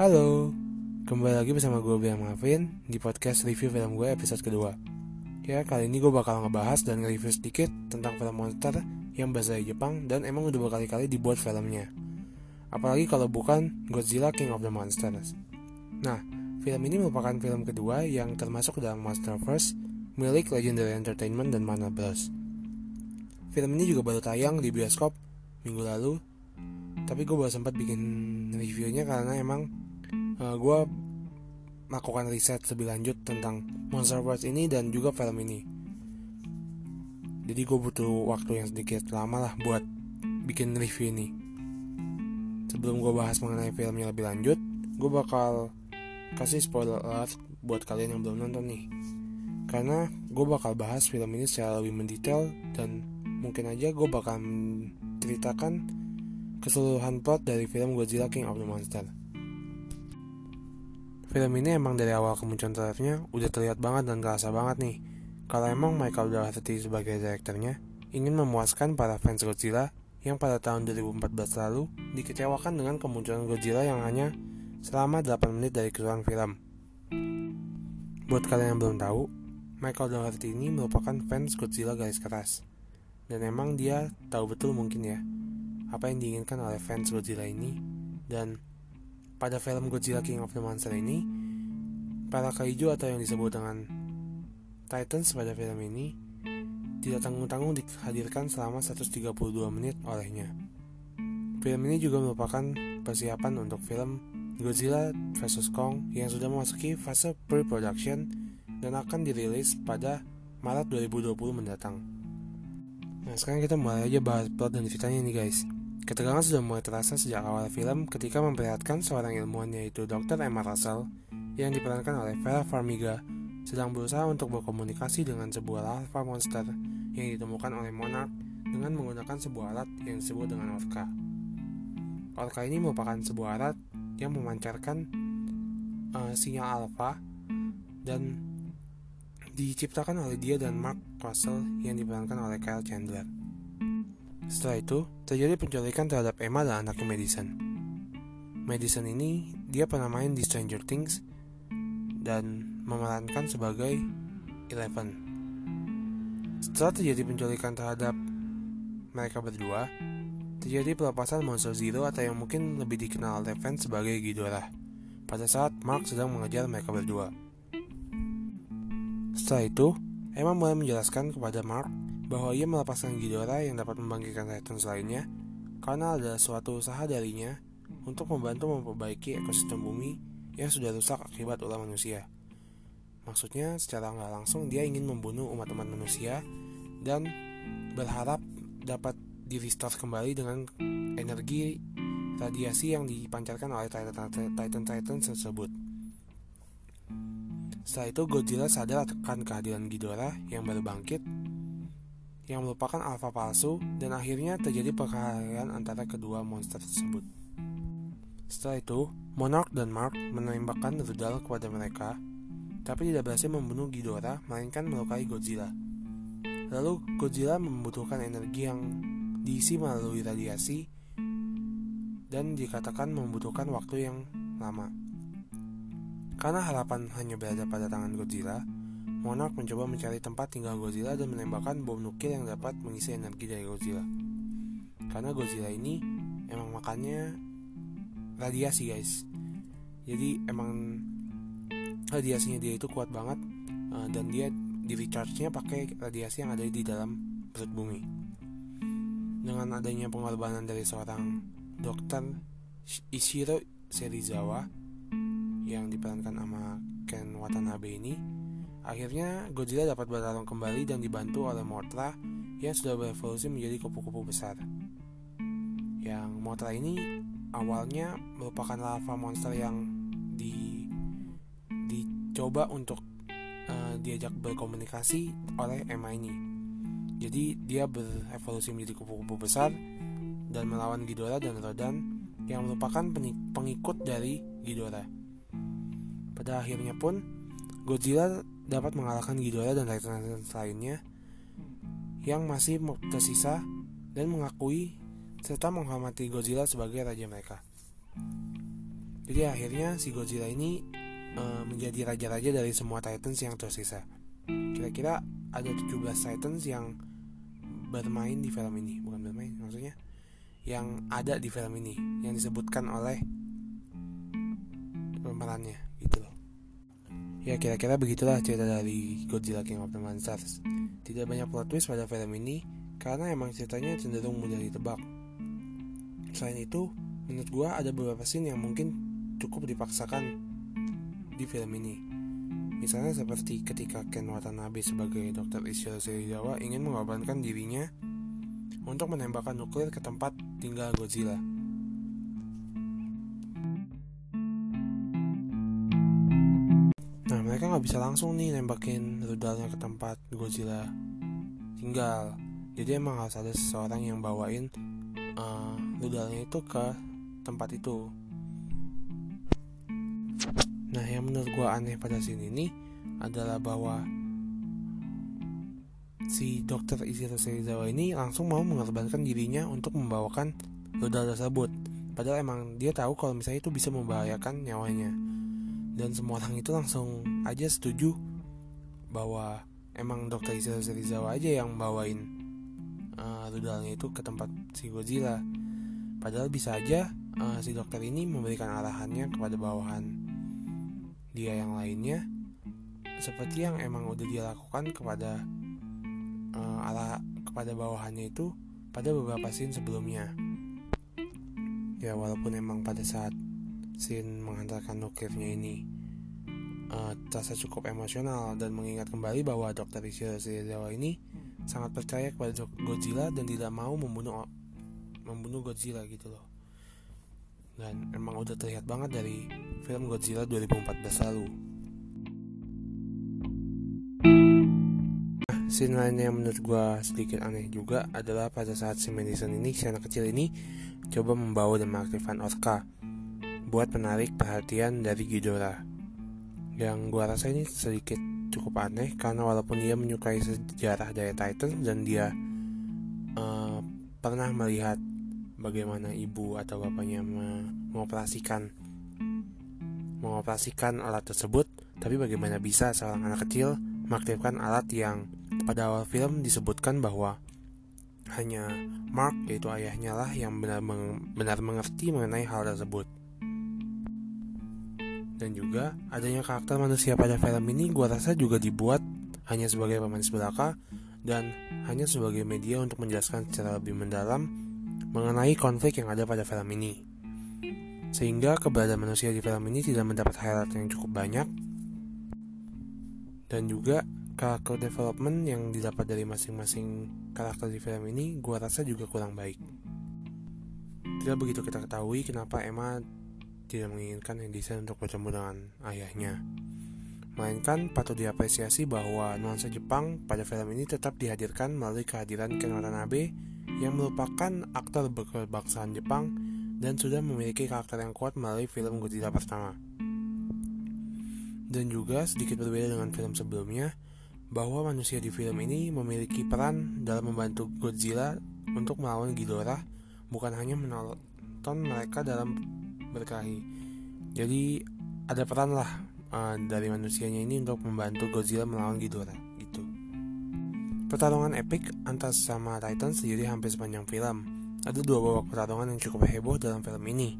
Halo, kembali lagi bersama gue Biang Mavin di podcast review film gue episode kedua. Ya, kali ini gue bakal ngebahas dan nge-review sedikit tentang film monster yang bahasa Jepang dan emang udah berkali-kali dibuat filmnya. Apalagi kalau bukan Godzilla King of the Monsters. Nah, film ini merupakan film kedua yang termasuk dalam Monsterverse milik Legendary Entertainment dan Warner Bros. Film ini juga baru tayang di bioskop minggu lalu tapi gue baru sempat bikin reviewnya karena emang uh, gue melakukan riset lebih lanjut tentang Monster Wars ini dan juga film ini. Jadi gue butuh waktu yang sedikit lama lah buat bikin review ini. Sebelum gue bahas mengenai filmnya lebih lanjut gue bakal kasih spoiler alert buat kalian yang belum nonton nih. Karena gue bakal bahas film ini secara lebih mendetail dan mungkin aja gue bakal menceritakan keseluruhan plot dari film Godzilla King of the Monster. Film ini emang dari awal kemunculan trailernya udah terlihat banget dan kerasa banget nih. Kalau emang Michael Dougherty sebagai direkturnya ingin memuaskan para fans Godzilla yang pada tahun 2014 lalu dikecewakan dengan kemunculan Godzilla yang hanya selama 8 menit dari keseluruhan film. Buat kalian yang belum tahu, Michael Dougherty ini merupakan fans Godzilla garis keras. Dan emang dia tahu betul mungkin ya, apa yang diinginkan oleh fans Godzilla ini dan pada film Godzilla King of the Monster ini para kaiju atau yang disebut dengan Titans pada film ini tidak tanggung-tanggung dihadirkan selama 132 menit olehnya. Film ini juga merupakan persiapan untuk film Godzilla vs Kong yang sudah memasuki fase pre-production dan akan dirilis pada Maret 2020 mendatang. Nah sekarang kita mulai aja bahas plot dan ceritanya nih guys. Ketegangan sudah mulai terasa sejak awal film ketika memperlihatkan seorang ilmuwan yaitu Dr. Emma Russell yang diperankan oleh Vera Farmiga sedang berusaha untuk berkomunikasi dengan sebuah larva monster yang ditemukan oleh Monarch dengan menggunakan sebuah alat yang disebut dengan Orca. Orca ini merupakan sebuah alat yang memancarkan uh, sinyal alfa dan diciptakan oleh dia dan Mark Russell yang diperankan oleh Kyle Chandler. Setelah itu, terjadi penculikan terhadap Emma dan anaknya Madison. Madison ini, dia pernah main di Stranger Things dan memerankan sebagai Eleven. Setelah terjadi penculikan terhadap mereka berdua, terjadi pelepasan monster Zero atau yang mungkin lebih dikenal oleh sebagai Ghidorah pada saat Mark sedang mengejar mereka berdua. Setelah itu, Emma mulai menjelaskan kepada Mark bahwa ia melepaskan Ghidorah yang dapat membangkitkan Titans lainnya karena ada suatu usaha darinya untuk membantu memperbaiki ekosistem bumi yang sudah rusak akibat ulah manusia. Maksudnya secara nggak langsung dia ingin membunuh umat-umat manusia dan berharap dapat di kembali dengan energi radiasi yang dipancarkan oleh Titan-Titan tersebut. Setelah itu Godzilla sadar akan kehadiran Ghidorah yang baru bangkit yang merupakan alfa palsu dan akhirnya terjadi perkelahian antara kedua monster tersebut. Setelah itu, Monarch dan Mark menembakkan rudal kepada mereka, tapi tidak berhasil membunuh Ghidorah, melainkan melukai Godzilla. Lalu Godzilla membutuhkan energi yang diisi melalui radiasi dan dikatakan membutuhkan waktu yang lama. Karena harapan hanya berada pada tangan Godzilla, Monarch mencoba mencari tempat tinggal Godzilla dan menembakkan bom nuklir yang dapat mengisi energi dari Godzilla. Karena Godzilla ini emang makannya radiasi guys. Jadi emang radiasinya dia itu kuat banget uh, dan dia di recharge-nya pakai radiasi yang ada di dalam perut bumi. Dengan adanya pengorbanan dari seorang dokter Ishiro Serizawa yang diperankan sama Ken Watanabe ini, Akhirnya, Godzilla dapat bertarung kembali dan dibantu oleh Mothra yang sudah berevolusi menjadi kupu-kupu besar. Yang Mothra ini awalnya merupakan larva monster yang di dicoba untuk uh, diajak berkomunikasi oleh Emma ini. Jadi dia berevolusi menjadi kupu-kupu besar dan melawan Ghidorah dan Rodan yang merupakan pengikut dari Ghidorah. Pada akhirnya pun Godzilla dapat mengalahkan Ghidorah dan Titan lainnya yang masih tersisa dan mengakui serta menghormati Godzilla sebagai raja mereka. Jadi akhirnya si Godzilla ini uh, menjadi raja-raja dari semua Titans yang tersisa. Kira-kira ada 17 Titans yang bermain di film ini, bukan bermain maksudnya yang ada di film ini yang disebutkan oleh pemerannya gitu loh. Ya kira-kira begitulah cerita dari Godzilla King of the Monsters. Tidak banyak plot twist pada film ini karena emang ceritanya cenderung mudah ditebak. Selain itu, menurut gue ada beberapa scene yang mungkin cukup dipaksakan di film ini. Misalnya seperti ketika Ken Watanabe sebagai Dr. Ishiro Serizawa ingin mengorbankan dirinya untuk menembakkan nuklir ke tempat tinggal Godzilla. Mereka nggak bisa langsung nih nembakin rudalnya ke tempat Godzilla tinggal. Jadi emang harus ada seseorang yang bawain uh, rudalnya itu ke tempat itu. Nah, yang menurut gue aneh pada sini ini adalah bahwa si dokter Ishiro Serizawa ini langsung mau mengorbankan dirinya untuk membawakan rudal tersebut. Padahal emang dia tahu kalau misalnya itu bisa membahayakan nyawanya. Dan semua orang itu langsung aja setuju bahwa emang dokter Ishiro Serizawa aja yang bawain uh, rudalnya itu ke tempat si Godzilla. Padahal bisa aja uh, si dokter ini memberikan arahannya kepada bawahan dia yang lainnya seperti yang emang udah dia lakukan kepada uh, ala kepada bawahannya itu pada beberapa scene sebelumnya ya walaupun emang pada saat scene menghantarkan nukirnya ini uh, terasa cukup emosional dan mengingat kembali bahwa Dr. Ishiro Serizawa ini sangat percaya kepada Godzilla dan tidak mau membunuh membunuh Godzilla gitu loh dan emang udah terlihat banget dari film Godzilla 2014 lalu. Nah, scene lainnya yang menurut gue sedikit aneh juga adalah pada saat si Madison ini, si anak kecil ini coba membawa dan mengaktifkan Orca buat menarik perhatian dari Ghidorah. Yang gue rasa ini sedikit cukup aneh karena walaupun dia menyukai sejarah dari Titan dan dia uh, pernah melihat bagaimana ibu atau bapaknya mengoperasikan mengoperasikan alat tersebut, tapi bagaimana bisa seorang anak kecil mengaktifkan alat yang pada awal film disebutkan bahwa hanya Mark yaitu ayahnya lah yang benar benar mengerti mengenai hal tersebut. Dan juga adanya karakter manusia pada film ini gua rasa juga dibuat hanya sebagai pemanis belaka dan hanya sebagai media untuk menjelaskan secara lebih mendalam mengenai konflik yang ada pada film ini. Sehingga keberadaan manusia di film ini tidak mendapat highlight yang cukup banyak dan juga karakter development yang didapat dari masing-masing karakter di film ini gua rasa juga kurang baik. Tidak begitu kita ketahui kenapa Emma tidak menginginkan desain untuk bertemu dengan ayahnya. Melainkan patut diapresiasi bahwa nuansa Jepang pada film ini tetap dihadirkan melalui kehadiran Ken Watanabe yang merupakan aktor berkebangsaan Jepang dan sudah memiliki karakter yang kuat melalui film Godzilla pertama. Dan juga sedikit berbeda dengan film sebelumnya, bahwa manusia di film ini memiliki peran dalam membantu Godzilla untuk melawan Ghidorah, bukan hanya menonton mereka dalam berkelahi. Jadi ada peran lah uh, dari manusianya ini untuk membantu Godzilla melawan Ghidorah. Pertarungan epik antar sama Titan sendiri hampir sepanjang film. Ada dua babak pertarungan yang cukup heboh dalam film ini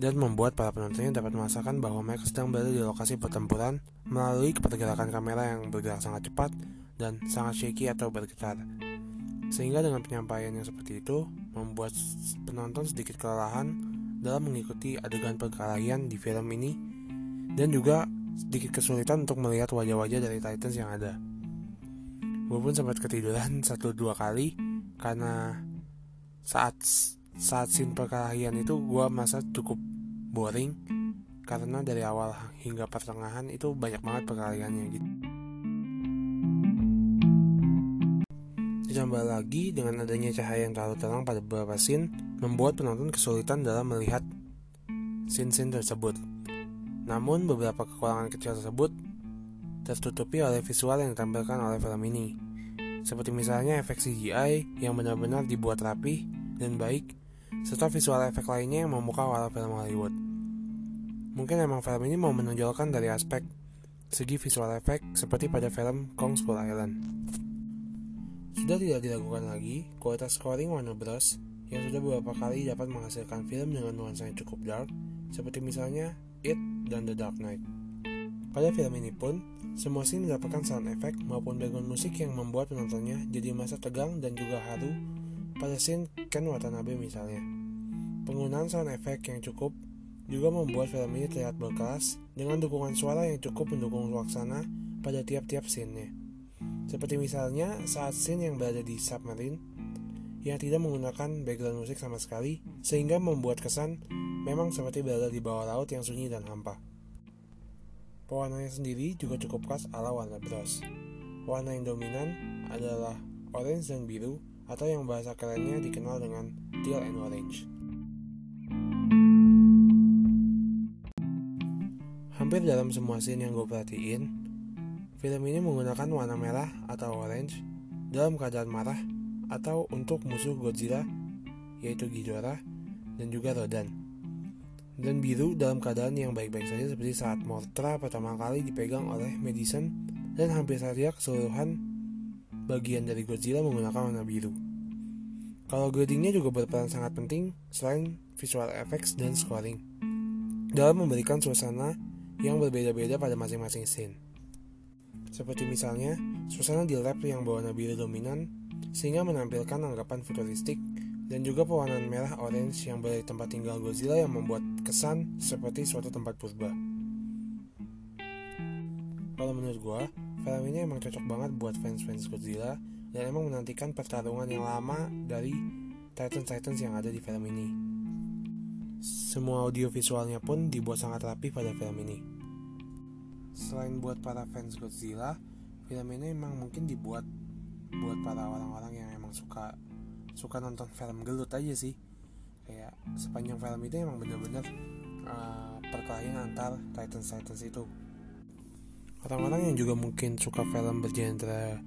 dan membuat para penontonnya dapat merasakan bahwa mereka sedang berada di lokasi pertempuran melalui pergerakan kamera yang bergerak sangat cepat dan sangat shaky atau bergetar. Sehingga dengan penyampaian yang seperti itu membuat penonton sedikit kelelahan dalam mengikuti adegan perkelahian di film ini dan juga sedikit kesulitan untuk melihat wajah-wajah dari Titans yang ada gue pun sempat ketiduran satu dua kali karena saat saat scene perkelahian itu gue merasa cukup boring karena dari awal hingga pertengahan itu banyak banget perkelahiannya gitu. Ditambah lagi dengan adanya cahaya yang terlalu terang pada beberapa scene membuat penonton kesulitan dalam melihat scene-scene tersebut. Namun beberapa kekurangan kecil tersebut tertutupi oleh visual yang ditampilkan oleh film ini. Seperti misalnya efek CGI yang benar-benar dibuat rapi dan baik, serta visual efek lainnya yang membuka walau film Hollywood. Mungkin emang film ini mau menonjolkan dari aspek segi visual efek seperti pada film Kong Skull Island. Sudah tidak diragukan lagi, kualitas scoring Warner Bros. yang sudah beberapa kali dapat menghasilkan film dengan nuansa yang cukup dark, seperti misalnya It dan The Dark Knight. Pada film ini pun, semua scene mendapatkan sound effect maupun background musik yang membuat penontonnya jadi masa tegang dan juga haru pada scene Ken Watanabe misalnya. Penggunaan sound effect yang cukup juga membuat film ini terlihat berkelas dengan dukungan suara yang cukup mendukung suasana pada tiap-tiap scene-nya. Seperti misalnya saat scene yang berada di submarine yang tidak menggunakan background musik sama sekali sehingga membuat kesan memang seperti berada di bawah laut yang sunyi dan hampa. Pewarnanya sendiri juga cukup khas ala warna Bros. Warna yang dominan adalah orange dan biru atau yang bahasa kerennya dikenal dengan teal and orange. Hampir dalam semua scene yang gue perhatiin, film ini menggunakan warna merah atau orange dalam keadaan marah atau untuk musuh Godzilla yaitu Ghidorah dan juga Rodan dan biru dalam keadaan yang baik-baik saja seperti saat Mortra pertama kali dipegang oleh Madison dan hampir saja keseluruhan bagian dari Godzilla menggunakan warna biru. Kalau gradingnya juga berperan sangat penting selain visual effects dan scoring dalam memberikan suasana yang berbeda-beda pada masing-masing scene. Seperti misalnya, suasana di lab yang berwarna biru dominan sehingga menampilkan anggapan futuristik dan juga pewarnaan merah orange yang berada tempat tinggal Godzilla yang membuat kesan seperti suatu tempat purba. Kalau menurut gue, film ini emang cocok banget buat fans-fans Godzilla dan emang menantikan pertarungan yang lama dari Titans-Titans yang ada di film ini. Semua audio visualnya pun dibuat sangat rapi pada film ini. Selain buat para fans Godzilla, film ini emang mungkin dibuat buat para orang-orang yang emang suka suka nonton film gelut aja sih. Kayak sepanjang film itu emang bener-bener uh, perkelahian antar Titans Titans itu. Orang-orang yang juga mungkin suka film bergenre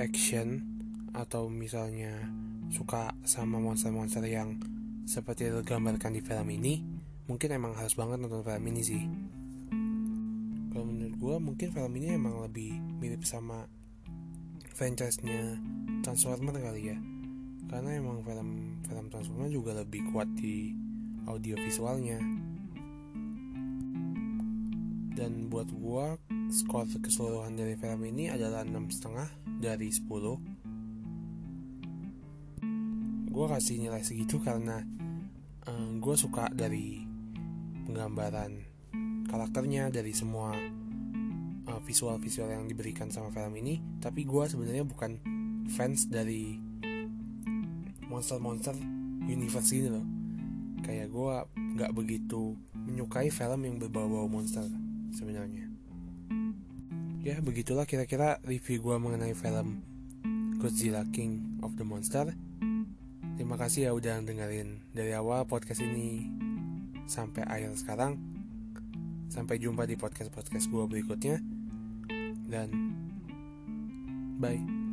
action atau misalnya suka sama monster-monster yang seperti digambarkan di film ini mungkin emang harus banget nonton film ini sih kalau menurut gue mungkin film ini emang lebih mirip sama franchise-nya Transformer kali ya. Karena emang film film Transformer juga lebih kuat di audio visualnya. Dan buat gua skor keseluruhan dari film ini adalah enam setengah dari 10 gua kasih nilai segitu karena um, gua suka dari penggambaran karakternya dari semua uh, visual-visual yang diberikan sama film ini. Tapi gue sebenarnya bukan fans dari monster-monster universe ini loh. Kayak gue nggak begitu menyukai film yang berbau-bau monster sebenarnya. Ya begitulah kira-kira review gue mengenai film Godzilla King of the Monster. Terima kasih ya udah dengerin dari awal podcast ini sampai akhir sekarang sampai jumpa di podcast-podcast gue berikutnya. Dan bye